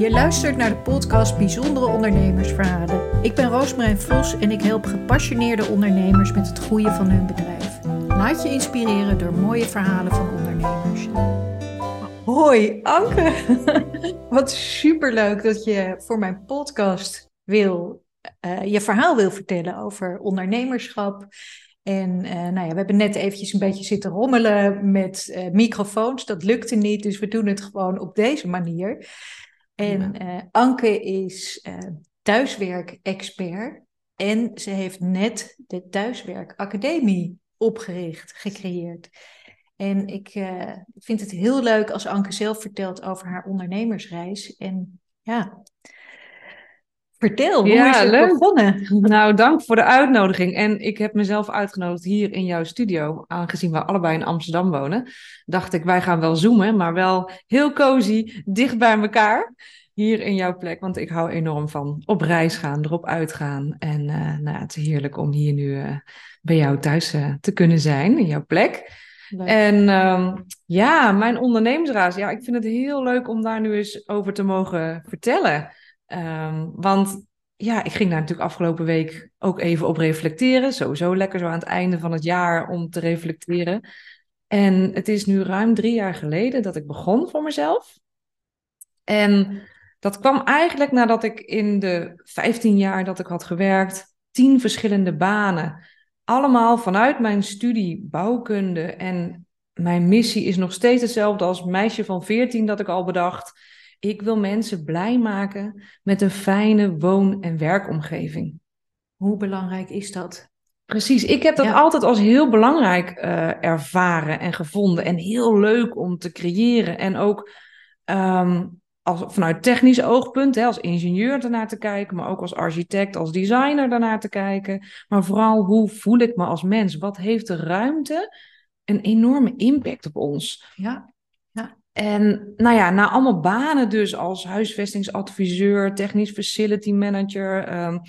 Je luistert naar de podcast Bijzondere Ondernemersverhalen. Ik ben Roosmarijn Vos en ik help gepassioneerde ondernemers met het groeien van hun bedrijf. Laat je inspireren door mooie verhalen van ondernemers. Hoi Anke, wat superleuk dat je voor mijn podcast wil, uh, je verhaal wil vertellen over ondernemerschap. En uh, nou ja, we hebben net eventjes een beetje zitten rommelen met uh, microfoons. Dat lukte niet, dus we doen het gewoon op deze manier. En uh, Anke is uh, thuiswerkexpert en ze heeft net de Thuiswerkacademie opgericht, gecreëerd. En ik uh, vind het heel leuk als Anke zelf vertelt over haar ondernemersreis. En ja, vertel, hoe ja, is het leuk. begonnen? Nou, dank voor de uitnodiging. En ik heb mezelf uitgenodigd hier in jouw studio. Aangezien we allebei in Amsterdam wonen, dacht ik, wij gaan wel zoomen, maar wel heel cozy, dicht bij elkaar hier in jouw plek. Want ik hou enorm van op reis gaan, erop uitgaan. En uh, nou, het is heerlijk om hier nu uh, bij jou thuis uh, te kunnen zijn, in jouw plek. Leuk. En um, ja, mijn ondernemersraad. Ja, ik vind het heel leuk om daar nu eens over te mogen vertellen. Um, want ja, ik ging daar natuurlijk afgelopen week ook even op reflecteren. Sowieso lekker zo aan het einde van het jaar om te reflecteren. En het is nu ruim drie jaar geleden dat ik begon voor mezelf. En dat kwam eigenlijk nadat ik in de 15 jaar dat ik had gewerkt, tien verschillende banen, allemaal vanuit mijn studie bouwkunde. En mijn missie is nog steeds hetzelfde als meisje van 14 dat ik al bedacht. Ik wil mensen blij maken met een fijne woon- en werkomgeving. Hoe belangrijk is dat? Precies, ik heb dat ja. altijd als heel belangrijk uh, ervaren en gevonden. En heel leuk om te creëren. En ook um, als, vanuit technisch oogpunt, hè, als ingenieur daarnaar te kijken, maar ook als architect, als designer daarnaar te kijken. Maar vooral hoe voel ik me als mens? Wat heeft de ruimte een enorme impact op ons? Ja. En nou ja, na allemaal banen dus als huisvestingsadviseur, technisch facility manager, um,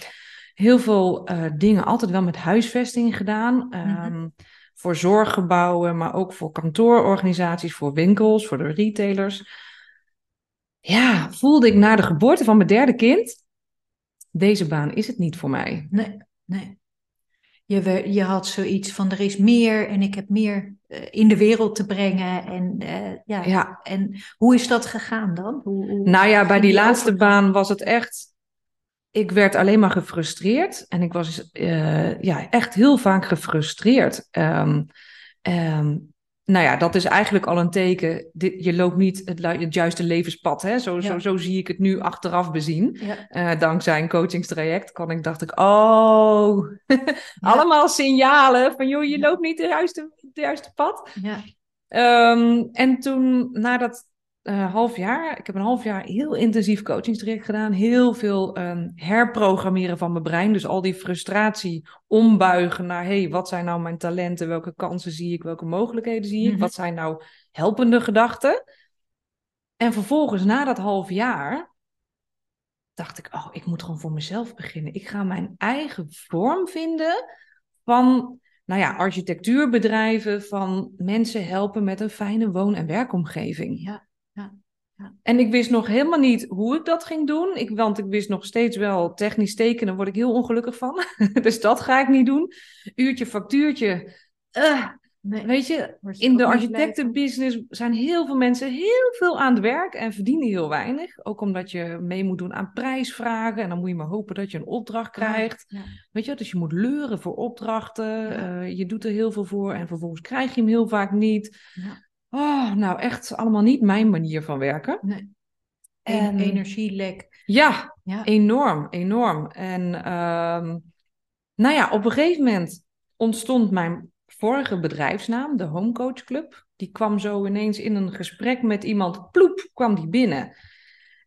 heel veel uh, dingen altijd wel met huisvesting gedaan. Um, mm-hmm. Voor zorggebouwen, maar ook voor kantoororganisaties, voor winkels, voor de retailers ja, voelde ik na de geboorte van mijn derde kind, deze baan is het niet voor mij. Nee, nee. Je, je had zoiets van er is meer en ik heb meer uh, in de wereld te brengen. En, uh, ja, ja. en hoe is dat gegaan dan? Hoe, hoe nou ja, bij die, die laatste baan was het echt. Ik werd alleen maar gefrustreerd en ik was uh, ja, echt heel vaak gefrustreerd. Um, um, nou ja, dat is eigenlijk al een teken. Je loopt niet het, het juiste levenspad. Hè? Zo, ja. zo, zo zie ik het nu achteraf bezien. Ja. Uh, dankzij een coachingstraject kan ik, dacht ik, oh, allemaal signalen van, joh, je loopt niet het juiste, het juiste pad. Ja. Um, en toen, nadat uh, half jaar. Ik heb een half jaar heel intensief coachingstraject gedaan. Heel veel um, herprogrammeren van mijn brein. Dus al die frustratie ombuigen naar... hey, wat zijn nou mijn talenten? Welke kansen zie ik? Welke mogelijkheden zie ik? Mm -hmm. Wat zijn nou helpende gedachten? En vervolgens, na dat half jaar... dacht ik, oh, ik moet gewoon voor mezelf beginnen. Ik ga mijn eigen vorm vinden van nou ja, architectuurbedrijven, van mensen helpen met een fijne woon- en werkomgeving. Ja. En ik wist nog helemaal niet hoe ik dat ging doen. Ik, want ik wist nog steeds wel technisch tekenen, word ik heel ongelukkig van. dus dat ga ik niet doen. Uurtje, factuurtje. Uh, nee, weet je, in de architectenbusiness zijn heel veel mensen heel veel aan het werk en verdienen heel weinig. Ook omdat je mee moet doen aan prijsvragen. En dan moet je maar hopen dat je een opdracht krijgt. Ja, ja. Weet je, dus je moet leuren voor opdrachten. Ja. Uh, je doet er heel veel voor en vervolgens krijg je hem heel vaak niet. Oh, nou echt allemaal niet mijn manier van werken. Nee. En energielek. Ja, ja, enorm, enorm. En um, nou ja, op een gegeven moment ontstond mijn vorige bedrijfsnaam, de Homecoach Club. Die kwam zo ineens in een gesprek met iemand, ploep, kwam die binnen.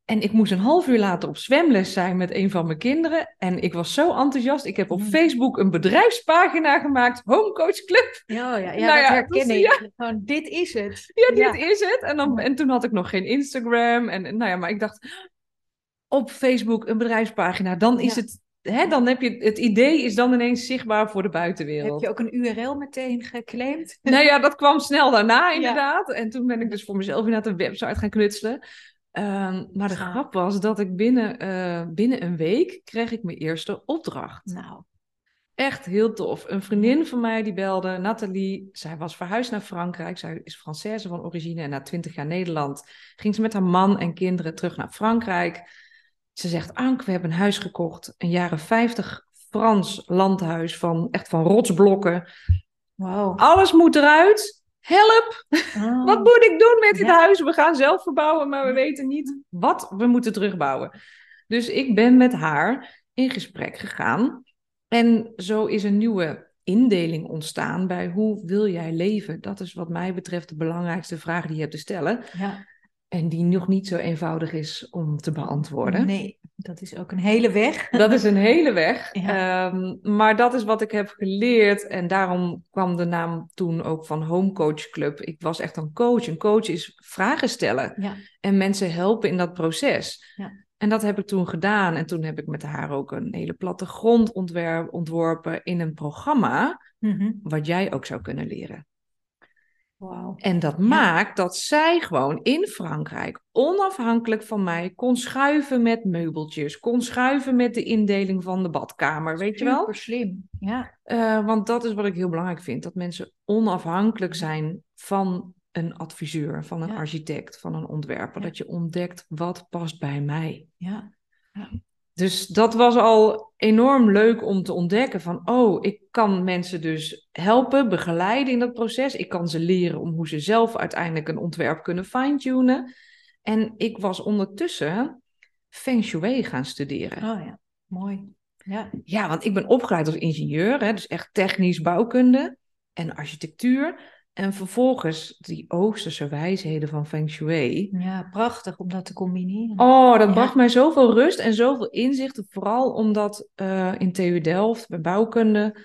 En ik moest een half uur later op zwemles zijn met een van mijn kinderen. En ik was zo enthousiast. Ik heb op mm. Facebook een bedrijfspagina gemaakt, Homecoach Club. Ja, ja, ja nou dat herken dus, ik. Ja. Gewoon, dit is het. Ja, dit ja. is het. En, dan, en toen had ik nog geen Instagram. En nou ja, maar ik dacht, op Facebook een bedrijfspagina, dan is ja. het... Hè, dan heb je het idee is dan ineens zichtbaar voor de buitenwereld. Heb je ook een URL meteen geclaimd? Nou ja, dat kwam snel daarna inderdaad. En toen ben ik dus voor mezelf inderdaad een website gaan knutselen. Ehm, maar de grap was dat ik binnen, eh, binnen een week kreeg ik mijn eerste opdracht. Nou, Echt heel tof. Een vriendin van mij die belde, Nathalie. Zij was verhuisd naar Frankrijk. Zij is Française van origine. En na twintig jaar Nederland ging ze met haar man en kinderen terug naar Frankrijk. Ze zegt, Ank, we hebben een huis gekocht. Een jaren 50 Frans landhuis van echt van rotsblokken. wow. Alles moet eruit. Help! Oh. Wat moet ik doen met dit Ja. huis? We gaan zelf verbouwen, maar we weten niet wat we moeten terugbouwen. Dus ik ben met haar in gesprek gegaan. En zo is een nieuwe indeling ontstaan bij hoe wil jij leven? Dat is wat mij betreft de belangrijkste vraag die je hebt te stellen. Ja, En die nog niet zo eenvoudig is om te beantwoorden. nee, dat is ook een hele weg. Dat is een hele weg. Ja. Ehm, maar dat is wat ik heb geleerd. En daarom kwam de naam toen ook van Home Coach Club. Ik was echt een coach. Een coach is vragen stellen. Ja, En mensen helpen in dat proces. Ja. En dat heb ik toen gedaan. En toen heb ik met haar ook een hele plattegrond ontwer- ontworpen in een programma. Mhm. Wat jij ook zou kunnen leren. En dat maakt dat zij gewoon in Frankrijk onafhankelijk van mij kon schuiven met meubeltjes. Kon schuiven met de indeling van de badkamer. Weet je wel? Super slim. Ja, Eh, want dat is wat ik heel belangrijk vind. Dat mensen onafhankelijk zijn van een adviseur, van een Ja. architect, van een ontwerper. Ja. Dat je ontdekt wat past bij mij. ja. Dus dat was al enorm leuk om te ontdekken van, oh, ik kan mensen dus helpen, begeleiden in dat proces. Ik kan ze leren om hoe ze zelf uiteindelijk een ontwerp kunnen fine-tunen. En ik was ondertussen Feng Shui gaan studeren. Oh ja, mooi. Ja, Ja, want ik ben opgeleid als ingenieur, hè, dus echt technisch bouwkunde en architectuur. En vervolgens die Oosterse wijsheden van Feng Shui. ja, prachtig om dat te combineren. Oh, dat Ja. bracht mij zoveel rust en zoveel inzichten. Vooral omdat eh, in TU Delft, bij bouwkunde,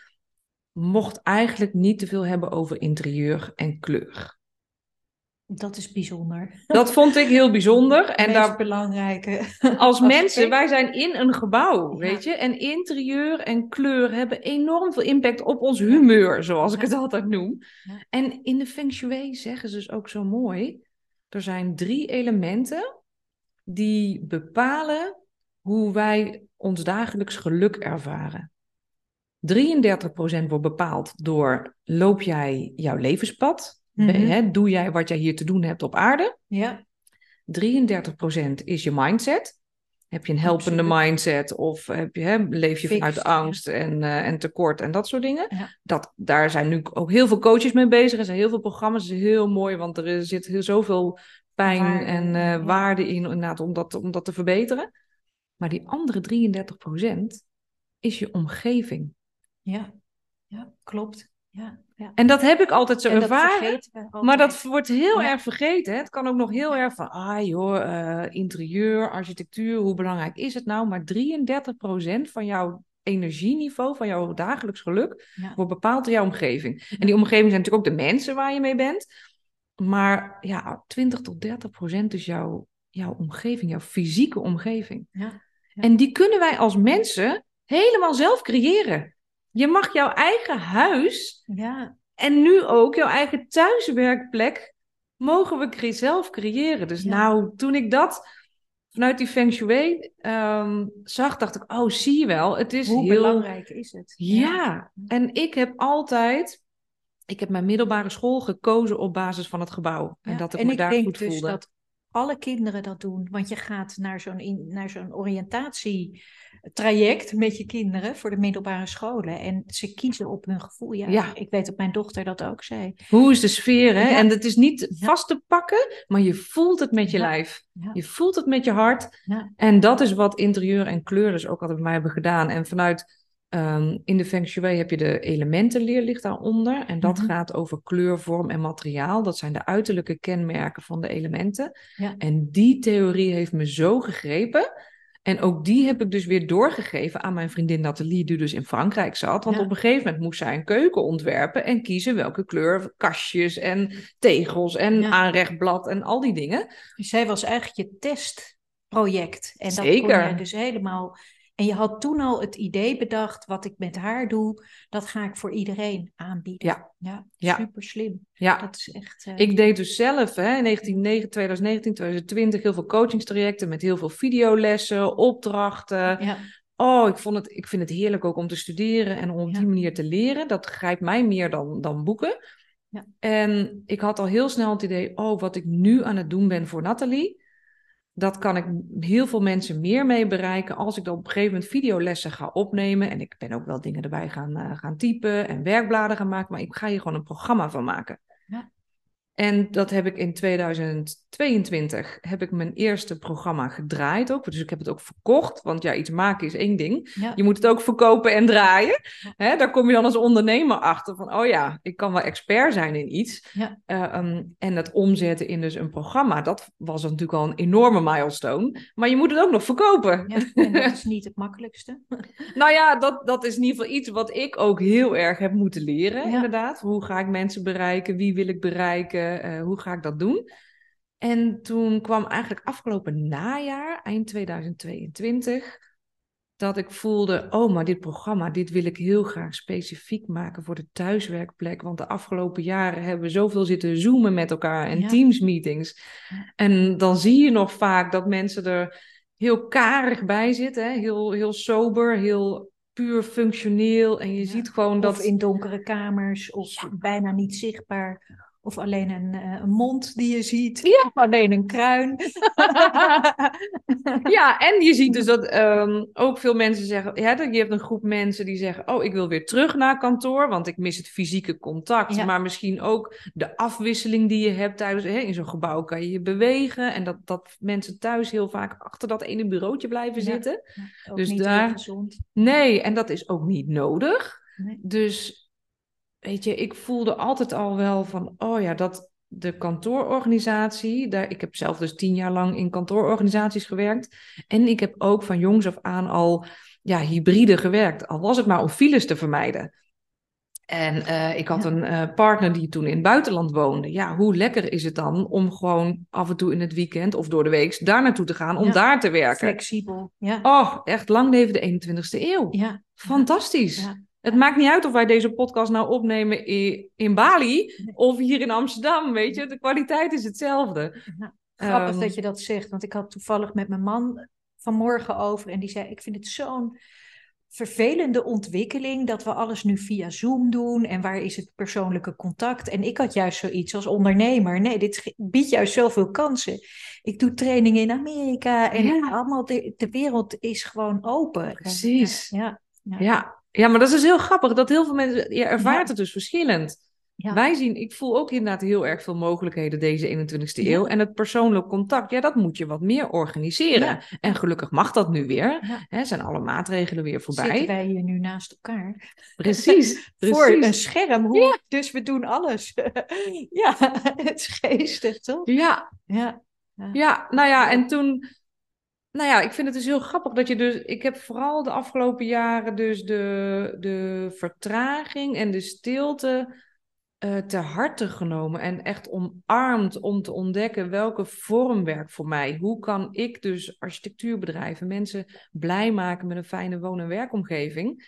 mocht eigenlijk niet te veel hebben over interieur en kleur. Dat is bijzonder. Dat vond ik heel bijzonder. En daar, belangrijke. als mensen, wij zijn in een gebouw, Ja. weet je. En interieur en kleur hebben enorm veel impact op ons humeur, zoals ik het altijd noem. Ja. En in de Feng Shui zeggen ze dus ook zo mooi. Er zijn drie elementen die bepalen hoe wij ons dagelijks geluk ervaren. 33% wordt bepaald door loop jij jouw levenspad? Mhm. hè, doe jij wat jij hier te doen hebt op aarde? Ja, 33% is je mindset. Heb je een helpende Absoluut. mindset of heb je, hè, leef je vanuit ja. angst en, eh, en tekort en dat soort dingen? Ja. Dat, daar zijn nu ook heel veel coaches mee bezig. Er zijn heel veel programma's. Het is heel mooi, want er zit heel zoveel pijn Waarde, en eh, ja. waarde in inderdaad, om, dat, om dat te verbeteren. Maar die andere 33% is je omgeving. ja, ja, klopt. Ja, ja. En dat heb ik altijd zo En ervaren. Maar dat wordt heel Ja. erg vergeten. hè. Het kan ook nog heel erg van, ah joh, eh, interieur, architectuur, hoe belangrijk is het nou? Maar 33% van jouw energieniveau, van jouw dagelijks geluk, Ja. wordt bepaald door jouw omgeving. En die omgeving zijn natuurlijk ook de mensen waar je mee bent. Maar ja, 20 tot 30% is jouw, jouw omgeving, jouw fysieke omgeving. En die kunnen wij als mensen helemaal zelf creëren. Je mag jouw eigen huis Ja, en nu ook jouw eigen thuiswerkplek mogen we zelf creëren. Dus Ja. nou, toen ik dat vanuit die Feng Shui ehm, zag, dacht ik, oh, zie je wel, het is hoe heel... belangrijk is het? Ja, en ik heb altijd... Ik heb mijn middelbare school gekozen op basis van het gebouw. En dat ik en me ik daar denk goed dus voelde. dat alle kinderen dat doen. Want je gaat naar zo'n in- naar zo'n oriëntatietraject met je kinderen voor de middelbare scholen. En ze kiezen op hun gevoel. Ja, Ja. ik weet dat mijn dochter dat ook zei. Hoe is de sfeer, hè? Ja. En het is niet Ja. vast te pakken, maar je voelt het met je lijf. Je voelt het met je hart. En dat is wat interieur en kleur dus ook altijd bij mij hebben gedaan. En vanuit ehm, in de Feng Shui heb je de elementenleer ligt daaronder. En dat Mhm. gaat over kleur, vorm en materiaal. Dat zijn de uiterlijke kenmerken van de elementen. Ja. En die theorie heeft me zo gegrepen. En ook die heb ik dus weer doorgegeven aan mijn vriendin Nathalie, die dus in Frankrijk zat. Want Ja. op een gegeven moment moest zij een keuken ontwerpen en kiezen welke kleur kastjes en tegels en Ja. aanrechtblad en al die dingen. Dus zij was eigenlijk je testproject. En dat Zeker. kon je dus helemaal En je had toen al het idee bedacht, wat ik met haar doe, dat ga ik voor iedereen aanbieden. Ja. ja, Ja. super slim. Ja. Dat is echt. eh, Ik deed dus zelf hè, in 1909, 2019, 2020 heel veel coachingstrajecten met heel veel videolessen, opdrachten. ja, Oh, ik, vond het, ik vind het heerlijk ook om te studeren en om op die manier te leren. Dat grijpt mij meer dan, dan boeken. Ja. En ik had al heel snel het idee, oh, wat ik nu aan het doen ben voor Nathalie, dat kan ik heel veel mensen meer mee bereiken als ik dan op een gegeven moment videolessen ga opnemen. En ik ben ook wel dingen erbij gaan, eh, gaan typen en werkbladen gaan maken, maar ik ga hier gewoon een programma van maken. Ja. En dat heb ik in 2022, heb ik mijn eerste programma gedraaid ook. Dus ik heb het ook verkocht, want ja, iets maken is één ding. ja, Je moet het ook verkopen en draaien. Hè, daar kom je dan als ondernemer achter van, oh ja, ik kan wel expert zijn in iets. Ja. Eh, ehm, en het omzetten in dus een programma, dat was natuurlijk al een enorme milestone. Maar je moet het ook nog verkopen. ja. En dat is niet het makkelijkste. Nou ja, dat, dat is in ieder geval iets wat ik ook heel erg heb moeten leren, inderdaad. Hoe ga ik mensen bereiken? Wie wil ik bereiken? Eh, hoe ga ik dat doen? En toen kwam eigenlijk afgelopen najaar, eind 2022, dat ik voelde, oh, maar dit programma, dit wil ik heel graag specifiek maken voor de thuiswerkplek. Want de afgelopen jaren hebben we zoveel zitten zoomen met elkaar en Ja. teamsmeetings. Ja. En dan zie je nog vaak dat mensen er heel karig bij zitten, hè? Heel, heel sober, heel puur functioneel. En je Ja. ziet gewoon dat... Of in donkere kamers, of bijna niet zichtbaar. Of alleen een, eh, een mond die je ziet. Ja. Of alleen een kruin. Ja, en je ziet dus dat ehm, ook veel mensen zeggen, ja, dat- je hebt een groep mensen die zeggen, oh, ik wil weer terug naar kantoor, want ik mis het fysieke contact. Ja. Maar misschien ook de afwisseling die je hebt tijdens, hè, in zo'n gebouw kan je je bewegen. En dat, dat mensen thuis heel vaak achter dat ene bureautje blijven Ja. zitten. Dus niet daar- heel gezond. Nee, en dat is ook niet nodig. Nee. Dus, weet je, ik voelde altijd al wel van, oh ja, dat de kantoororganisatie, daar, ik heb zelf dus tien jaar lang in kantoororganisaties gewerkt. En ik heb ook van jongs af aan al ja, hybride gewerkt, al was het maar om files te vermijden. En eh, ik had Ja. een eh, partner die toen in het buitenland woonde. Ja, hoe lekker is het dan om gewoon af en toe in het weekend of door de week daar naartoe te gaan om Ja. daar te werken? Flexibel. Ja. Oh, echt lang leven de 21ste eeuw. Ja. Fantastisch. Ja. Het maakt niet uit of wij deze podcast nou opnemen in, in Bali of hier in Amsterdam, weet je. De kwaliteit is hetzelfde. Nou, Grappig Ehm, dat je dat zegt, want ik had toevallig met mijn man vanmorgen over en die zei: Ik vind het zo'n vervelende ontwikkeling dat we alles nu via Zoom doen en waar is het persoonlijke contact? En ik had juist zoiets als ondernemer: nee, dit biedt juist zoveel kansen. Ik doe trainingen in Amerika en Ja. allemaal, de, de wereld is gewoon open. Precies. Ja, ja, Ja. Ja, maar dat is dus heel grappig dat heel veel mensen, je ervaart Ja. het dus verschillend. ja. Wij zien, ik voel ook inderdaad heel erg veel mogelijkheden deze 21ste Ja. eeuw. En het persoonlijk contact, ja, dat moet je wat meer organiseren. Ja. En gelukkig mag dat nu weer. Hè, zijn alle maatregelen weer Zitten voorbij. wij hier nu naast elkaar? Precies, Voor een scherm. Hoe, Dus we doen alles. ja, het is geestig, toch? Ja, Ja. Ja, nou ja, en toen. Nou ja, ik vind het dus heel grappig dat je dus. Ik heb vooral de afgelopen jaren dus de, de vertraging en de stilte eh ter harte genomen. En echt omarmd om te ontdekken welke vorm werkt voor mij. Hoe kan ik dus architectuurbedrijven, mensen blij maken met een fijne woon- en werkomgeving.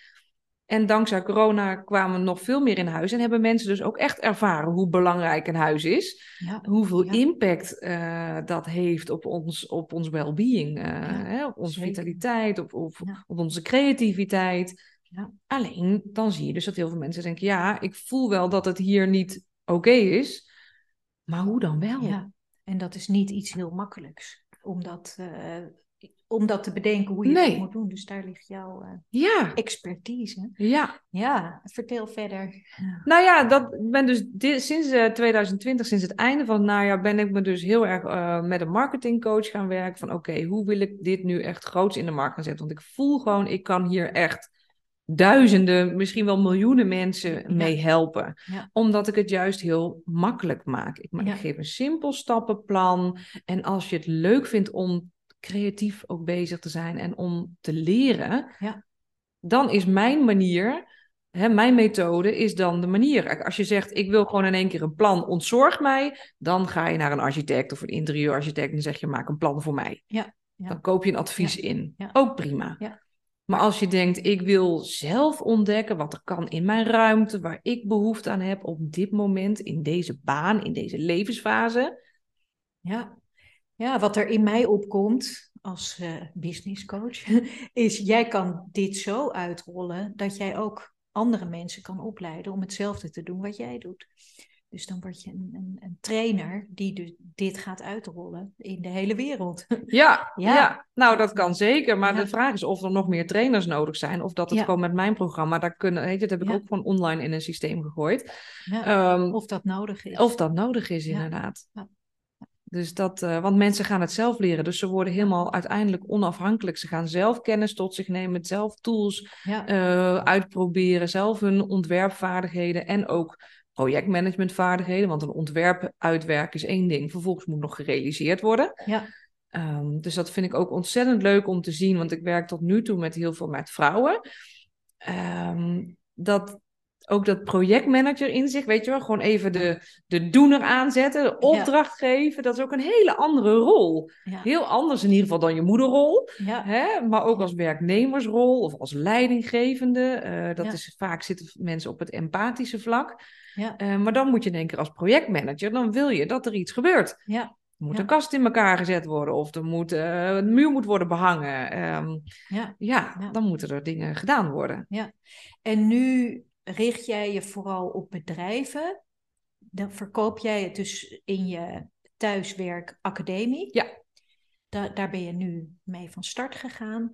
En dankzij corona kwamen we nog veel meer in huis. En hebben mensen dus ook echt ervaren hoe belangrijk een huis is Ja. hoeveel Ja. impact eh, dat heeft op ons, op ons well-being, eh, Ja, hè, op onze zeker. vitaliteit, op, op, onze creativiteit. Ja. Alleen dan zie je dus dat heel veel mensen denken: ja, ik voel wel dat het hier niet oké is, maar hoe dan wel? ja. En dat is niet iets heel makkelijks. Om dat, eh, om dat te bedenken hoe je Nee. dat moet doen. Dus daar ligt jouw eh, Ja, expertise. ja. Ja, vertel verder. Nou ja, dat ben dus dit, sinds eh, 2020, sinds het einde van het najaar, ben ik me dus heel erg eh, met een marketingcoach gaan werken. Van oké, hoe wil ik dit nu echt groots in de markt gaan zetten? Want ik voel gewoon, ik kan hier echt duizenden, misschien wel miljoenen mensen Ja. mee helpen. Ja. Omdat ik het juist heel makkelijk maak. Ik, ma- Ja. ik geef een simpel stappenplan. En als je het leuk vindt om creatief ook bezig te zijn en om te leren, Ja. dan is mijn manier, hè, mijn methode is dan de manier. Als je zegt, ik wil gewoon in één keer een plan, ontzorg mij, dan ga je naar een architect of een interieurarchitect en zeg je, maak een plan voor mij. Ja, ja. Dan koop je een advies in. Ook prima. Ja. Maar als je denkt, ik wil zelf ontdekken wat er kan in mijn ruimte, waar ik behoefte aan heb op dit moment, in deze baan, in deze levensfase. Ja, ja wat er in mij opkomt als uh, business coach, is jij kan dit zo uitrollen dat jij ook andere mensen kan opleiden om hetzelfde te doen wat jij doet. Dus dan word je een, een, een trainer die dus dit gaat uitrollen in de hele wereld. Ja, ja. nou dat kan zeker. Maar de vraag is of er nog meer trainers nodig zijn. Of dat het gewoon met mijn programma, daar kunnen, weet je, dat heb ik ook gewoon online in een systeem gegooid. Um, of dat nodig is. Of dat nodig is, inderdaad. Dus dat, uh, want mensen gaan het zelf leren. Dus ze worden helemaal uiteindelijk onafhankelijk. Ze gaan zelf kennis tot zich nemen, zelf tools uh, uitproberen, zelf hun ontwerpvaardigheden en ook projectmanagementvaardigheden. Want een ontwerp uitwerken is één ding. Vervolgens moet nog gerealiseerd worden. Ja. Um, dus dat vind ik ook ontzettend leuk om te zien. Want ik werk tot nu toe met heel veel met vrouwen. Um, dat ook dat projectmanager in zich, weet je wel, gewoon even de, de doener aanzetten, de opdracht geven, dat is ook een hele andere rol. Ja. Heel anders in ieder geval dan je moederrol, Ja. hè? maar ook als werknemersrol of als leidinggevende. Eh, dat Ja. is, vaak zitten mensen op het empathische vlak. Ja. Eh, maar dan moet je denken als projectmanager, dan wil je dat er iets gebeurt. Ja. Er moet Ja. een kast in elkaar gezet worden of er moet, eh, een muur moet worden behangen. Ehm, Ja. ja, Ja. dan moeten er dingen gedaan worden. En nu richt jij je vooral op bedrijven. Dan verkoop jij het dus in je thuiswerkacademie. Ja. Da daar ben je nu mee van start gegaan.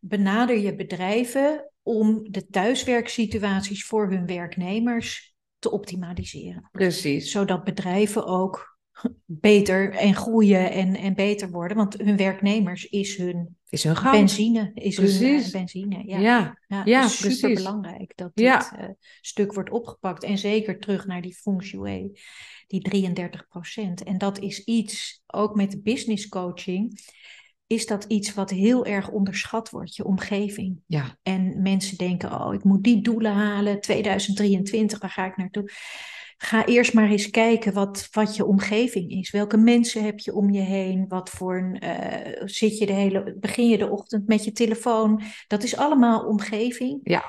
Benader je bedrijven om de thuiswerksituaties voor hun werknemers te optimaliseren. Precies. Zodat bedrijven ook beter en groeien en, en beter worden. Want hun werknemers is hun Is hun benzine. Is hun Precies. eh, benzine. Ja. Ja, Ja, Ja, is precies. belangrijk dat dit Ja. eh, stuk wordt opgepakt. En zeker terug naar die feng shui, die 33% En dat is iets, ook met de business coaching, is dat iets wat heel erg onderschat wordt, je omgeving. ja, En mensen denken, oh, ik moet die doelen halen, 2023, waar ga ik naartoe? Ga eerst maar eens kijken wat, wat je omgeving is. Welke mensen heb je om je heen? Wat voor een, eh, zit je de hele, begin je de ochtend met je telefoon? Dat is allemaal omgeving. Ja.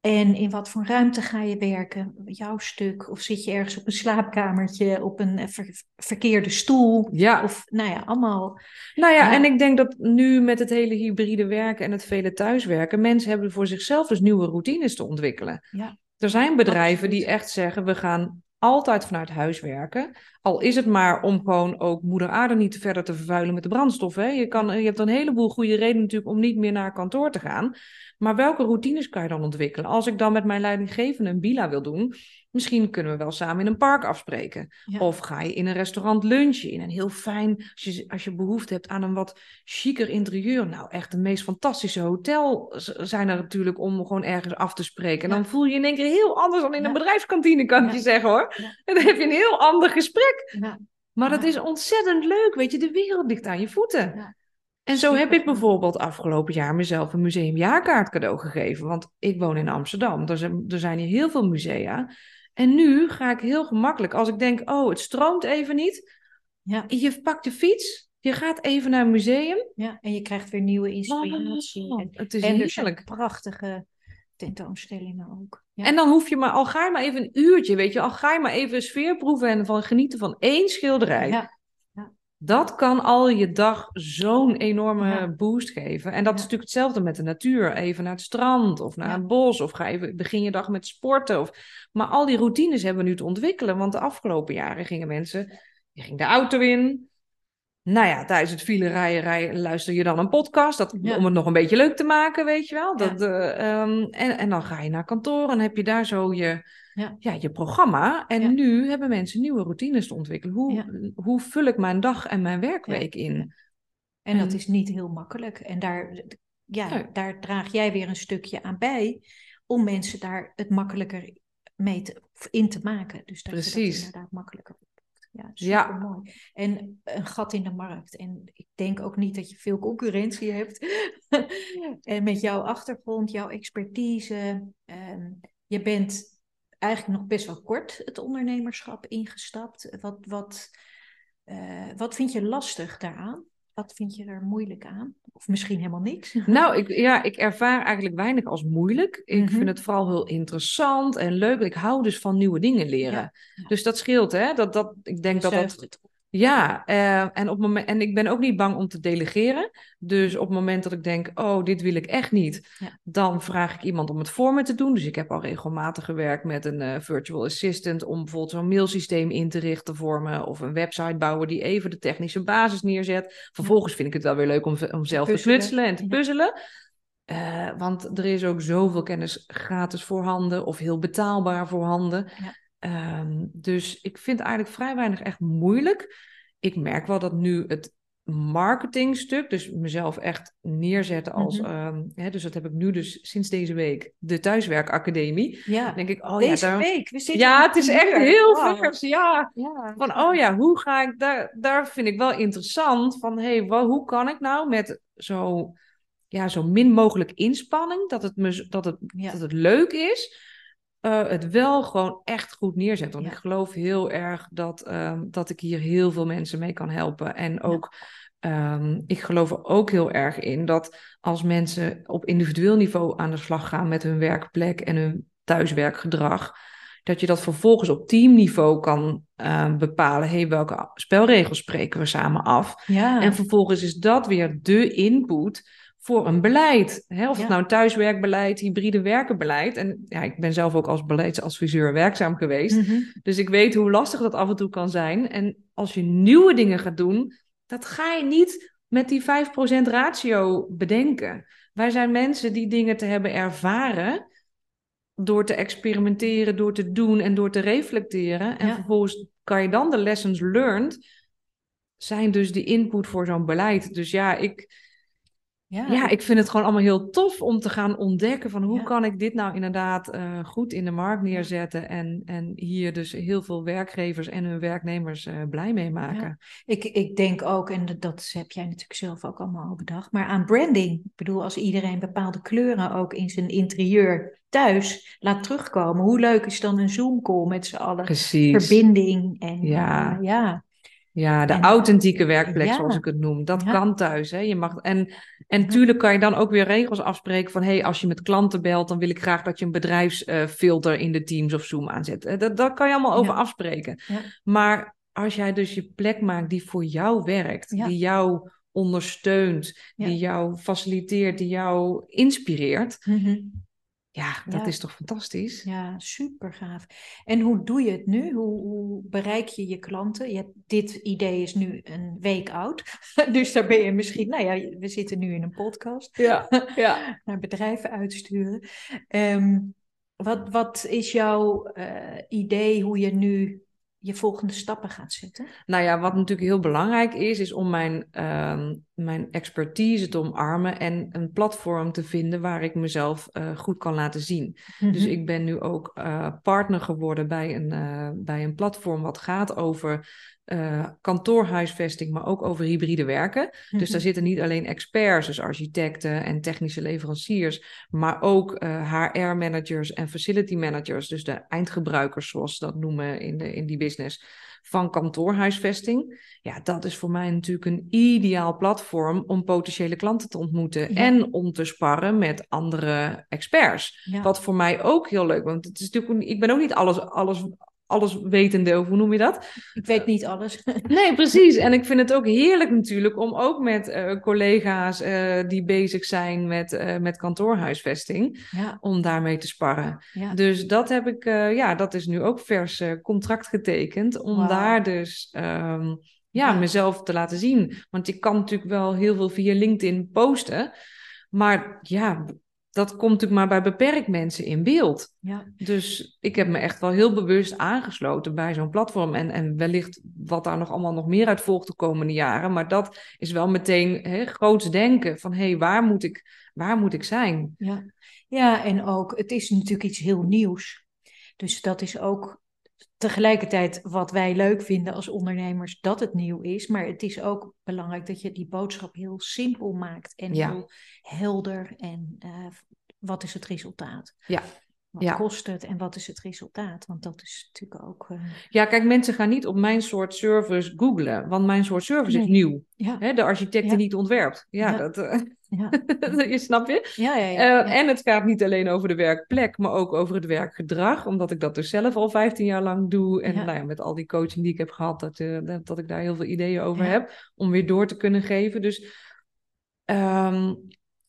En in wat voor ruimte ga je werken? Jouw stuk? Of zit je ergens op een slaapkamertje, op een eh, ver- verkeerde stoel? ja. Of nou ja, allemaal. Nou ja, Ja. en ik denk dat nu met het hele hybride werken en het vele thuiswerken, mensen hebben voor zichzelf dus nieuwe routines te ontwikkelen. Ja. Er zijn bedrijven Absoluut. die echt zeggen, we gaan altijd vanuit huis werken. Al is het maar om gewoon ook moeder aarde niet verder te vervuilen met de brandstof. Hè? Je, kan, je hebt een heleboel goede redenen natuurlijk om niet meer naar kantoor te gaan. Maar welke routines kan je dan ontwikkelen? Als ik dan met mijn leidinggevende een bila wil doen, misschien kunnen we wel samen in een park afspreken. Ja. Of ga je in een restaurant lunchen, in een heel fijn, als je, als je behoefte hebt aan een wat chiquer interieur. Nou, echt de meest fantastische hotels zijn er natuurlijk om gewoon ergens af te spreken. En Ja. dan voel je je in één keer heel anders dan in Ja. een bedrijfskantine, kan ik je zeggen hoor. En dan heb je een heel ander gesprek. Ja. Maar dat is ontzettend leuk, weet je, de wereld ligt aan je voeten. Ja. En zo heb ik bijvoorbeeld afgelopen jaar mezelf een museumjaarkaart cadeau gegeven. Want ik woon in Amsterdam, er zijn, er zijn hier heel veel musea. En nu ga ik heel gemakkelijk, als ik denk, oh, het stroomt even niet. Ja. Je pakt de fiets, je gaat even naar een museum. Ja, en je krijgt weer nieuwe inspiratie. Oh, en het is en er heerlijk. prachtige tentoonstellingen ook. Ja. En dan hoef je maar, al ga je maar even een uurtje, weet je, al ga je maar even sfeer proeven en van genieten van één schilderij. ja, Dat kan al je dag zo'n enorme Ja. boost geven. En dat is natuurlijk hetzelfde met de natuur. Even naar het strand of naar Ja. het bos. Of ga even, begin je dag met sporten. Of... Maar al die routines hebben we nu te ontwikkelen. Want de afgelopen jaren gingen mensen... Je ging de auto in. Nou ja, tijdens het file rijden, rijden luister je dan een podcast. Dat, Ja. Om het nog een beetje leuk te maken, weet je wel. Ja. Dat, eh, ehm, en, en dan ga je naar kantoor en heb je daar zo je, Ja. ja, je programma. En nu hebben mensen nieuwe routines te ontwikkelen. Hoe, hoe vul ik mijn dag en mijn werkweek in? En dat is niet heel makkelijk. En daar, ja, daar draag jij weer een stukje aan bij om mensen daar het makkelijker mee te, in te maken. Dus dat je Precies. dat inderdaad makkelijker Ja, Ja. supermooi. En een gat in de markt. En ik denk ook niet dat je veel concurrentie hebt. en met jouw achtergrond, jouw expertise. ehm, je bent eigenlijk nog best wel kort het ondernemerschap ingestapt. Wat, wat, eh, wat vind je lastig daaraan? Wat vind je er moeilijk aan? Of misschien helemaal niks? Nou, ik, ja, ik ervaar eigenlijk weinig als moeilijk. Ik Mhm. vind het vooral heel interessant en leuk. Ik hou dus van nieuwe dingen leren. Ja. Dus dat scheelt, hè? Dat, dat, ik denk dat dat... Ja, eh, en, op moment, en ik ben ook niet bang om te delegeren. Dus op het moment dat ik denk, oh, dit wil ik echt niet, Ja. dan vraag ik iemand om het voor me te doen. Dus ik heb al regelmatig gewerkt met een eh, virtual assistant om bijvoorbeeld zo'n mailsysteem in te richten voor me. Of een website bouwen die even de technische basis neerzet. Vervolgens vind ik het wel weer leuk om, om zelf te puzzelen. knutselen en te Ja. puzzelen. Eh, want er is ook zoveel kennis gratis voorhanden of heel betaalbaar voorhanden. Ja. Ehm, dus ik vind eigenlijk vrij weinig echt moeilijk. Ik merk wel dat nu het marketingstuk, dus mezelf echt neerzetten als, Mhm. ehm, hè, dus dat heb ik nu dus sinds deze week, de thuiswerkacademie. Ja, Dan denk ik, oh deze ja, daar... week. We zitten ja, het is echt heel Wauw. vers, ja. Ja. Van, oh ja, hoe ga ik daar, daar vind ik wel interessant van, hey, hoe kan ik nou met zo, ja, zo min mogelijk inspanning, dat het, me, dat het, Ja. dat het leuk is, eh, het wel gewoon echt goed neerzetten. Want Ja. ik geloof heel erg dat, ehm, dat ik hier heel veel mensen mee kan helpen. En ook, ehm, ik geloof er ook heel erg in dat als mensen op individueel niveau aan de slag gaan met hun werkplek en hun thuiswerkgedrag, dat je dat vervolgens op teamniveau kan eh, bepalen. Hey, welke spelregels spreken we samen af? Ja. En vervolgens is dat weer de input voor een beleid. Hè? Of Ja. het nou thuiswerkbeleid, hybride werkenbeleid. En ja, ik ben zelf ook als beleidsadviseur werkzaam geweest. Mhm. Dus ik weet hoe lastig dat af en toe kan zijn. En als je nieuwe dingen gaat doen, dat ga je niet met die 5% ratio bedenken. Wij zijn mensen die dingen te hebben ervaren door te experimenteren, door te doen en door te reflecteren. En Ja. vervolgens kan je dan de lessons learned zijn dus de input voor zo'n beleid. Dus ja, ik, Ja. ja, ik vind het gewoon allemaal heel tof om te gaan ontdekken van hoe Ja. kan ik dit nou inderdaad eh, goed in de markt neerzetten en, en hier dus heel veel werkgevers en hun werknemers eh, blij mee maken. Ik, ik denk ook, en dat, heb jij natuurlijk zelf ook allemaal al bedacht, maar aan branding. Ik bedoel, als iedereen bepaalde kleuren ook in zijn interieur thuis laat terugkomen, hoe leuk is dan een Zoom-call met z'n allen? Precies. Verbinding en Ja. eh, ja. Ja, de En- authentieke werkplek, Ja. zoals ik het noem. Dat Ja. kan thuis. Hè? Je mag, en, en tuurlijk kan je dan ook weer regels afspreken van... hey, als je met klanten belt, dan wil ik graag dat je een bedrijfsfilter in de Teams of Zoom aanzet. Eh, Dat, dat kan je allemaal over Ja. afspreken. Maar als jij dus je plek maakt die voor jou werkt, die jou ondersteunt, die jou faciliteert, die jou inspireert... Mhm. Ja, dat Ja. is toch fantastisch? Ja, super gaaf. En hoe doe je het nu? Hoe, hoe bereik je je klanten? Je hebt, dit idee is nu een week oud. Dus daar ben je misschien, nou ja, we zitten nu in een podcast. Ja, ja. Naar bedrijven uitsturen. Ehm, wat, wat is jouw eh, idee hoe je nu je volgende stappen gaat zetten? Nou ja, wat natuurlijk heel belangrijk is, is om mijn, ehm, mijn expertise te omarmen en een platform te vinden waar ik mezelf eh, goed kan laten zien. Dus Mhm. ik ben nu ook eh, partner geworden bij een, eh, bij een platform wat gaat over kantoorhuisvesting, maar ook over hybride werken. Dus Mhm. daar zitten niet alleen experts, dus architecten en technische leveranciers, maar ook HR-managers en facility managers, dus de eindgebruikers, zoals ze dat noemen in, de, in die business, van kantoorhuisvesting. Ja, dat is voor mij natuurlijk een ideaal platform om potentiële klanten te ontmoeten Ja. en om te sparren met andere experts. Ja. Wat voor mij ook heel leuk, want het is natuurlijk, ik ben ook niet alles, alles, alles wetende, of hoe noem je dat? Ik weet niet alles. Nee, precies. En ik vind het ook heerlijk natuurlijk om ook met eh, collega's eh, die bezig zijn met, eh, met kantoorhuisvesting, ja, om daarmee te sparren. ja. Dus dat heb ik, ja, dat is nu ook vers contract getekend, om daar dus ehm, ja, Ja. mezelf te laten zien. Want ik kan natuurlijk wel heel veel via LinkedIn posten, maar ja, dat komt natuurlijk maar bij beperkt mensen in beeld. ja. Dus ik heb me echt wel heel bewust aangesloten bij zo'n platform. En, en wellicht wat daar nog allemaal nog meer uit volgt de komende jaren. Maar dat is wel meteen hè, groots denken van hé, hey, waar, moet ik, waar moet ik zijn? Ja. ja, en ook, het is natuurlijk iets heel nieuws. Dus dat is ook tegelijkertijd wat wij leuk vinden als ondernemers, dat het nieuw is. Maar het is ook belangrijk dat je die boodschap heel simpel maakt en Ja. heel helder. En eh, wat is het resultaat? Ja. Wat Ja. kost het en wat is het resultaat? Want dat is natuurlijk ook... eh, Ja, kijk, mensen gaan niet op mijn soort service googlen, want mijn soort service is nieuw. ja, Hè, de architect die Ja. niet ontwerpt. Ja, dat eh, ja, je snap je? ja, ja, ja, Eh. En het gaat niet alleen over de werkplek, maar ook over het werkgedrag, omdat ik dat dus zelf al 15 jaar lang doe. En nou ja, met al die coaching die ik heb gehad, dat, dat, dat ik daar heel veel ideeën over heb om weer door te kunnen geven. Dus, ehm,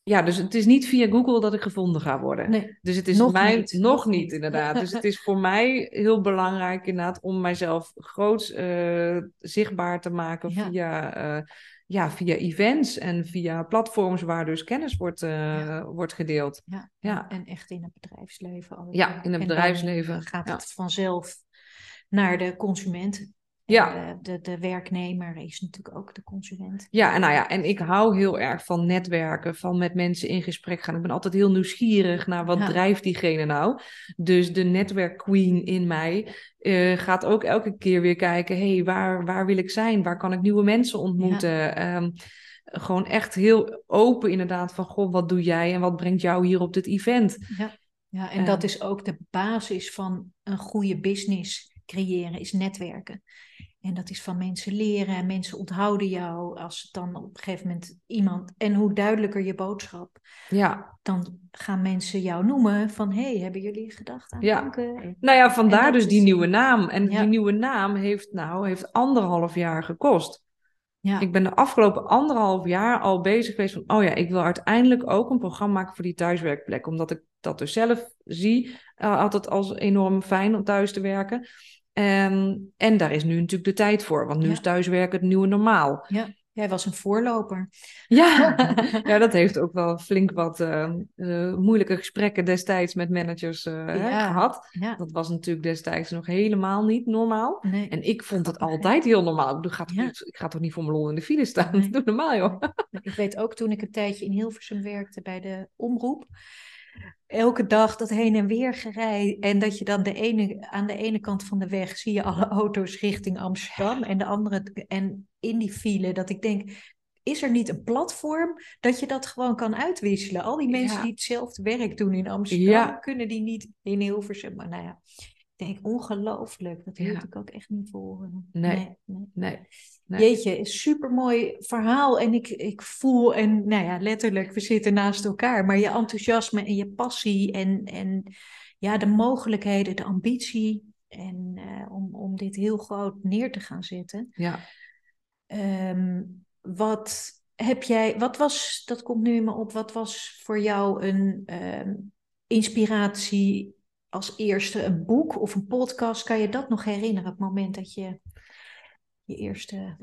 ja, dus het is niet via Google dat ik gevonden ga worden. Nee, Dus het is Nog mij niet, nog, niet, inderdaad. Dus het is voor mij heel belangrijk inderdaad om mijzelf groots eh, zichtbaar te maken Ja. via, eh, ja, via events en via platforms waar dus kennis wordt, eh, Ja. wordt gedeeld. ja. Ja. En echt in het bedrijfsleven. ook. Ja, in het En bedrijfsleven, Dan gaat het vanzelf naar de consument. Ja. De, de werknemer is natuurlijk ook de consument. Ja, en nou ja, en ik hou heel erg van netwerken, van met mensen in gesprek gaan. Ik ben altijd heel nieuwsgierig naar wat Ja. drijft diegene nou. Dus de netwerkqueen in mij eh, gaat ook elke keer weer kijken, hé, hey, waar, waar wil ik zijn? Waar kan ik nieuwe mensen ontmoeten? Ehm, gewoon echt heel open inderdaad van, goh, wat doe jij en wat brengt jou hier op dit event? Ja, ja en dat is ook de basis van een goede business creëren, is netwerken. En dat is van mensen leren en mensen onthouden jou als het dan op een gegeven moment iemand... En hoe duidelijker je boodschap, Ja, dan gaan mensen jou noemen van... hé, hey, hebben jullie gedacht aan Ja. Nou ja, vandaar dus is- die nieuwe naam. En Ja. die nieuwe naam heeft nou, heeft anderhalf jaar gekost. Ja, Ik ben de afgelopen anderhalf jaar al bezig geweest van, oh ja, ik wil uiteindelijk ook een programma maken voor die thuiswerkplek. Omdat ik dat dus zelf zie, eh, altijd als enorm fijn om thuis te werken. En, en daar is nu natuurlijk de tijd voor, want nu Ja. is thuiswerken het nieuwe normaal. jij was een voorloper. Ja, ja dat heeft ook wel flink wat eh, eh, moeilijke gesprekken destijds met managers eh, hè, Ja. gehad. Ja, Dat was natuurlijk destijds nog helemaal niet normaal. nee. En ik vond het altijd heel normaal. Ik, bedoel, ga toch Ja. niet, ik ga toch niet voor mijn lol in de file staan? Nee. Doe normaal, joh. Ik weet ook toen ik een tijdje in Hilversum werkte bij de omroep. Elke dag dat heen en weer gerij. En dat je dan de ene, aan de ene kant van de weg zie je alle auto's richting Amsterdam. En de andere. En in die file dat ik denk. Is er niet een platform dat je dat gewoon kan uitwisselen? Al die mensen Ja. die hetzelfde werk doen in Amsterdam, Ja. kunnen die niet in Hilversum. Maar nou ja, ik denk ongelooflijk. Dat hield Ja. ik ook echt niet voor. Nee. nee, nee. Nee. Nee. Jeetje, supermooi verhaal. En ik, ik voel, en nou ja, letterlijk, we zitten naast elkaar. Maar je enthousiasme en je passie en, en ja, de mogelijkheden, de ambitie. En eh, om, om dit heel groot neer te gaan zetten. Ja. Ehm, wat heb jij, wat was, dat komt nu in me op, wat was voor jou een ehm, inspiratie als eerste? Een boek of een podcast? Kan je dat nog herinneren, het moment dat je je eerste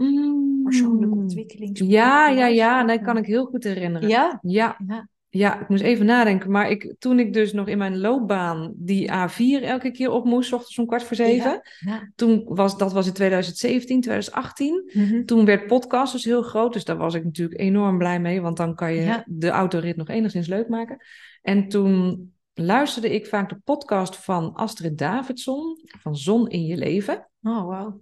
persoonlijke ontwikkeling. Ja, ja, ja. Dat kan ik heel goed herinneren. Ja, Ja, ja, ja, ik moest even nadenken. Maar ik, toen ik dus nog in mijn loopbaan die A4 elke keer op moest, 's ochtends om kwart voor zeven. ja. Toen was, dat was in 2017, 2018. Mhm. Toen werd podcast dus heel groot. Dus daar was ik natuurlijk enorm blij mee. Want dan kan je de autorit nog enigszins leuk maken. En toen luisterde ik vaak de podcast van Astrid Davidson. Van Zon in je leven. Oh, wauw.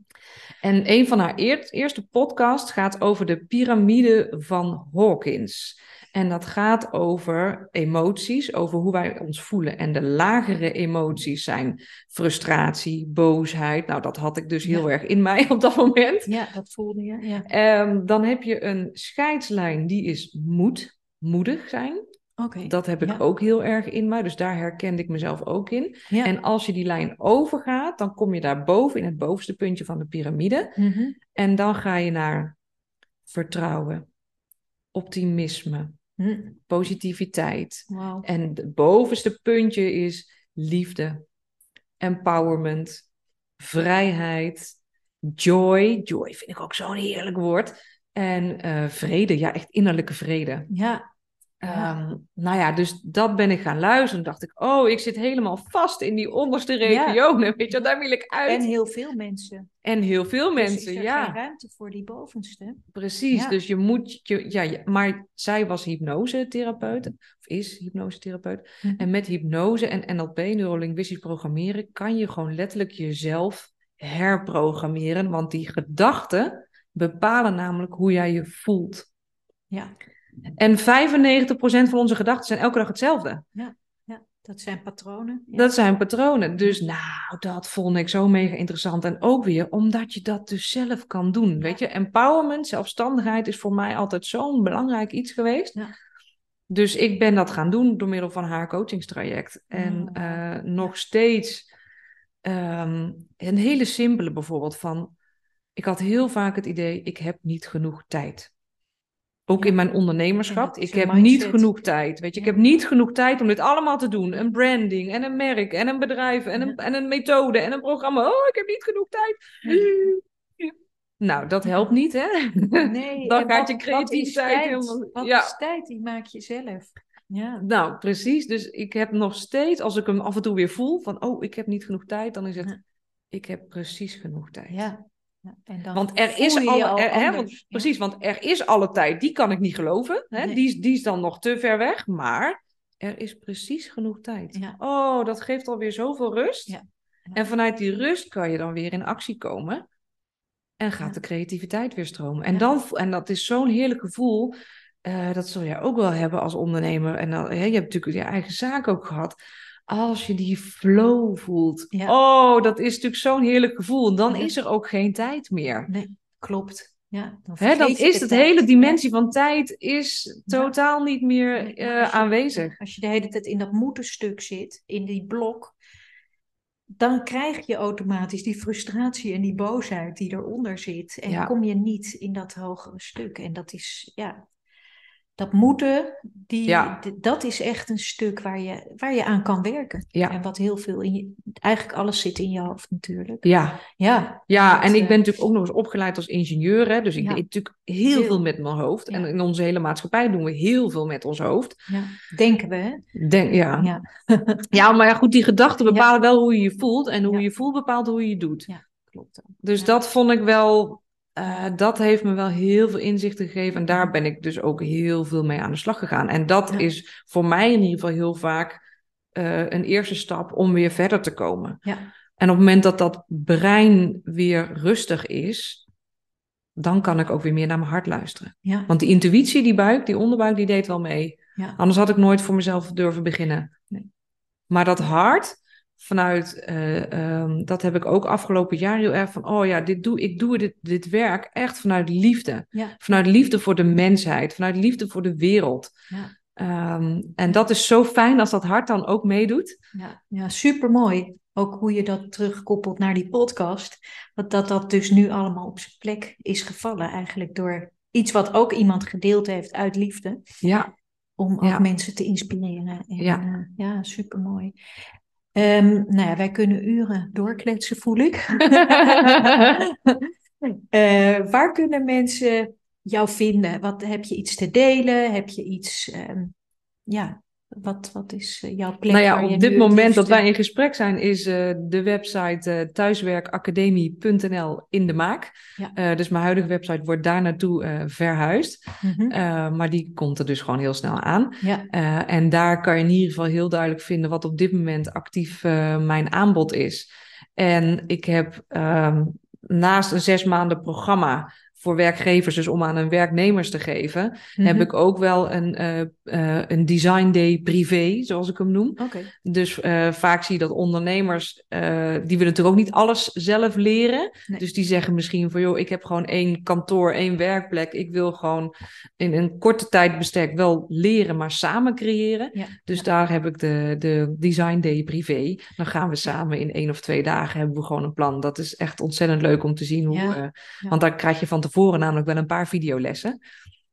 En een van haar eer- eerste podcasts gaat over de piramide van Hawkins. En dat gaat over emoties, over hoe wij ons voelen. En de lagere emoties zijn frustratie, boosheid. Nou, dat had ik dus heel Ja. erg in mij op dat moment. Ja, dat voelde je. Ja. Ehm, dan heb je een scheidslijn, die is moed, moedig zijn. Dat heb ik Ja. ook heel erg in mij, dus daar herkende ik mezelf ook in. Ja. En als je die lijn overgaat, dan kom je daar boven in het bovenste puntje van de piramide. Mhm. En dan ga je naar vertrouwen, optimisme, Hm. positiviteit. En het bovenste puntje is liefde, empowerment, vrijheid, joy. Joy vind ik ook zo'n heerlijk woord. En eh, vrede, ja, echt innerlijke vrede. Ja. Ehm, nou ja, dus dat ben ik gaan luisteren. dacht ik, oh, ik zit helemaal vast in die onderste Ja. regionen. Weet je, daar wil ik uit. En En, heel veel mensen. heel veel Dus mensen, is er ja. geen ruimte voor die bovenste. Precies, Ja. dus je moet, je, ja, maar zij was hypnosetherapeut, of is hypnosetherapeut. Mhm. En met hypnose en NLP, neurolinguistisch programmeren, kan je gewoon letterlijk jezelf herprogrammeren, want die gedachten bepalen namelijk hoe jij je voelt. Ja. En 95% van onze gedachten zijn elke dag hetzelfde. Dat Dat zijn patronen. Ja. Dat zijn patronen. Dus nou, dat vond ik zo mega interessant. En ook weer omdat je dat dus zelf kan doen. Weet je, empowerment, zelfstandigheid is voor mij altijd zo'n belangrijk iets geweest. Ja. Dus ik ben dat gaan doen door middel van haar coachingstraject. En Oh, eh, nog steeds ehm, een hele simpele bijvoorbeeld van... Ik had heel vaak het idee, ik heb niet genoeg tijd. Ook in mijn ondernemerschap. Ik heb mindset. niet genoeg tijd. Weet je, ik heb niet genoeg tijd om dit allemaal te doen. Een branding en een merk en een bedrijf en een, en een methode en een programma. Oh, ik heb niet genoeg tijd. Nou, dat helpt niet, hè? Nee, Dan gaat je creativiteit tijd? helemaal... Wat Ja. is tijd? Die maak je zelf. Ja. Nou, precies. Dus ik heb nog steeds, als ik hem af en toe weer voel, van oh, ik heb niet genoeg tijd, dan is het, Ja. ik heb precies genoeg tijd. Ja. Ja, En dan Want er is alle, al er- hè, want, precies, want er is alle tijd, die kan ik niet geloven. Hè? Nee. Die, is, die is dan nog te ver weg, maar er is precies genoeg tijd. Ja. Oh, dat geeft alweer zoveel rust. Ja. Ja. En vanuit die rust kan je dan weer in actie komen. En gaat de creativiteit weer stromen. En, dan, en dat is zo'n heerlijk gevoel. eh, dat zul jij ook wel hebben als ondernemer. En dan, je hebt natuurlijk je eigen zaak ook gehad. Als je die flow voelt. Ja. Oh, dat is natuurlijk zo'n heerlijk gevoel. Dan Ja. is er ook geen tijd meer. Nee, klopt. Ja, dan Hè, dan is het tijd. hele dimensie van tijd is Ja. totaal niet meer eh, maar als je- aanwezig. Als je de hele tijd in dat moetenstuk zit, in die blok, dan krijg je automatisch die frustratie en die boosheid die eronder zit. En Ja. kom je niet in dat hogere stuk. En dat is, ja, dat moeten, die, Ja. dat is echt een stuk waar je, waar je aan kan werken. Ja. En wat heel veel in je, eigenlijk alles zit in je hoofd natuurlijk. Ja, Ja, Ja, Dat, en ik eh, ben natuurlijk ook nog eens opgeleid als ingenieur. Hè? Dus ik Ja. deed natuurlijk heel Heel. veel met mijn hoofd. En in onze hele maatschappij doen we heel veel met ons hoofd. ja, denken we, hè? Denk, ja. Ja, ja, maar ja, goed, die gedachten bepalen wel hoe je je voelt. En hoe je je voelt bepaalt hoe je je doet. Ja. klopt. Dus dat vond ik wel, eh, dat heeft me wel heel veel inzichten gegeven. En daar ben ik dus ook heel veel mee aan de slag gegaan. En dat Ja. is voor mij in ieder geval heel vaak eh, een eerste stap om weer verder te komen. Ja. En op het moment dat dat brein weer rustig is, dan kan ik ook weer meer naar mijn hart luisteren. Ja, Want die intuïtie, die buik, die onderbuik, die deed wel mee. ja, Anders had ik nooit voor mezelf durven beginnen. Nee. Maar dat hart, vanuit, eh, ehm, dat heb ik ook afgelopen jaar heel erg van, oh ja, dit doe, ik doe dit, dit werk echt vanuit liefde. ja, Vanuit liefde voor de mensheid, vanuit liefde voor de wereld. ja. Ehm, en dat is zo fijn als dat hart dan ook meedoet. Ja, ja super mooi. Ook hoe je dat terugkoppelt naar die podcast. Dat, dat dat dus nu allemaal op zijn plek is gevallen. Eigenlijk door iets wat ook iemand gedeeld heeft uit liefde. Ja, Om ook Ja. mensen te inspireren. En, Ja. ja. ja, super mooi. Nou ja, wij kunnen uren doorkletsen, voel ik. Eh, waar kunnen mensen jou vinden? Wat, heb je iets te delen? Heb je iets... ehm, ja, wat, wat is eh, jouw plek nou ja, op dit moment dat wij in gesprek zijn, is eh, de website eh, thuiswerkacademie.nl in de maak. Ja. Eh, dus mijn huidige website wordt daar naartoe eh, verhuisd. Mhm. Eh, maar die komt er dus gewoon heel snel aan. Ja, Eh, en daar kan je in ieder geval heel duidelijk vinden wat op dit moment actief eh, mijn aanbod is. En ik heb ehm, naast een zes maanden programma voor werkgevers, dus om aan hun werknemers te geven, heb Mhm. ik ook wel een, eh, eh, een design day privé, zoals ik hem noem. Oké. Dus eh, vaak zie je dat ondernemers, die willen natuurlijk ook niet alles zelf leren. Nee. Dus die zeggen misschien van, joh, ik heb gewoon één kantoor, één werkplek. Ik wil gewoon in een korte tijd bestek wel leren, maar samen creëren. Ja, Dus ja. daar heb ik de, de Design Day privé. Dan gaan we samen in één of twee dagen hebben we gewoon een plan. Dat is echt ontzettend leuk om te zien hoe. Ja, ja. Want daar krijg je van tevoren namelijk wel een paar videolessen.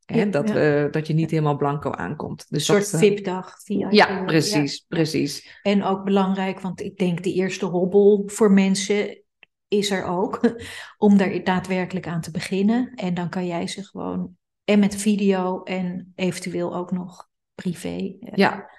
Hè, Ja, dat, ja. we, dat je niet helemaal blanco aankomt. Dus Een soort dat, eh, VIP-dag. via Ja, precies, ja. precies. En ook belangrijk, want ik denk de eerste hobbel voor mensen is er ook. Om er daadwerkelijk aan te beginnen. En dan kan jij ze gewoon, en met video en eventueel ook nog privé. eh, Ja,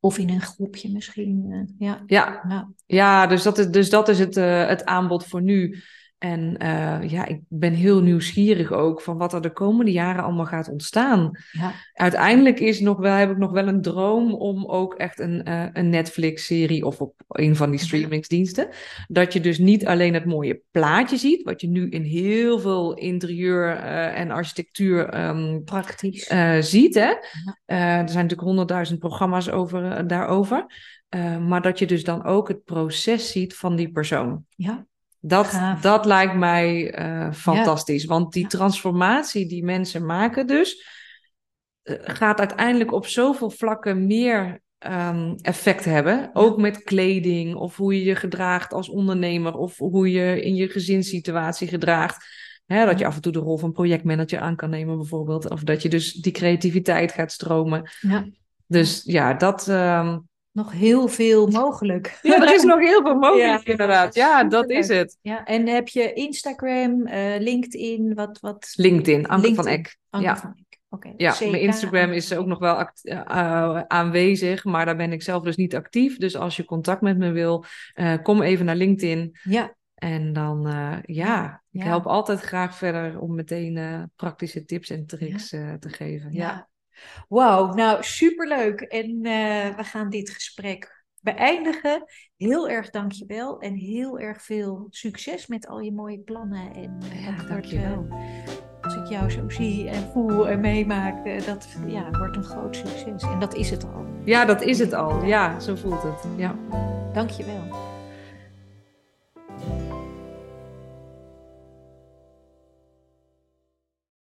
Of in een groepje misschien. eh, ja. ja, ja dus, dat is, dus dat is het, eh, het aanbod voor nu. En uh, ja, ik ben heel nieuwsgierig ook van wat er de komende jaren allemaal gaat ontstaan. Ja. Uiteindelijk is nog wel, heb ik nog wel een droom om ook echt een, uh, een Netflix-serie of op een van die streamingsdiensten. Dat je dus niet alleen het mooie plaatje ziet, wat je nu in heel veel interieur uh, en architectuur um, praktisch ziet. Hè? er zijn natuurlijk honderdduizend programma's over, daarover. maar dat je dus dan ook het proces ziet van die persoon. Ja. Dat, dat lijkt mij uh, fantastisch. Ja. Want die transformatie die mensen maken dus... Uh, gaat uiteindelijk op zoveel vlakken meer um, effect hebben. Ja. Ook met kleding of hoe je je gedraagt als ondernemer... of hoe je in je gezinssituatie gedraagt. Hè, dat je af en toe de rol van projectmanager aan kan nemen bijvoorbeeld. Of dat je dus die creativiteit gaat stromen. Ja. Dus ja, dat... Um, nog heel veel mogelijk. Ja, er is nog heel veel mogelijk, ja, inderdaad. Ja, dat is het. Ja, en heb je Instagram, uh, LinkedIn, wat... wat... LinkedIn, Anke LinkedIn. van Eck. Anke ja. van Eck. Okay. Ja, mijn Instagram is ook nog wel uh, aanwezig, maar daar ben ik zelf dus niet actief. Dus als je contact met me wil, uh, kom even naar LinkedIn. Ja. En dan, ja, ik Ja. help altijd graag verder om meteen praktische tips en tricks te geven. ja. Ja. Wauw, nou superleuk. En uh, we gaan dit gesprek beëindigen. Heel erg dankjewel en heel erg veel succes met al je mooie plannen. En uh, Ja, dankjewel. uh, als ik jou zo zie en voel en meemaak, uh, dat ja, wordt een groot succes. En dat is het al. Ja, dat is het al. Ja, zo voelt het. Ja. Dankjewel.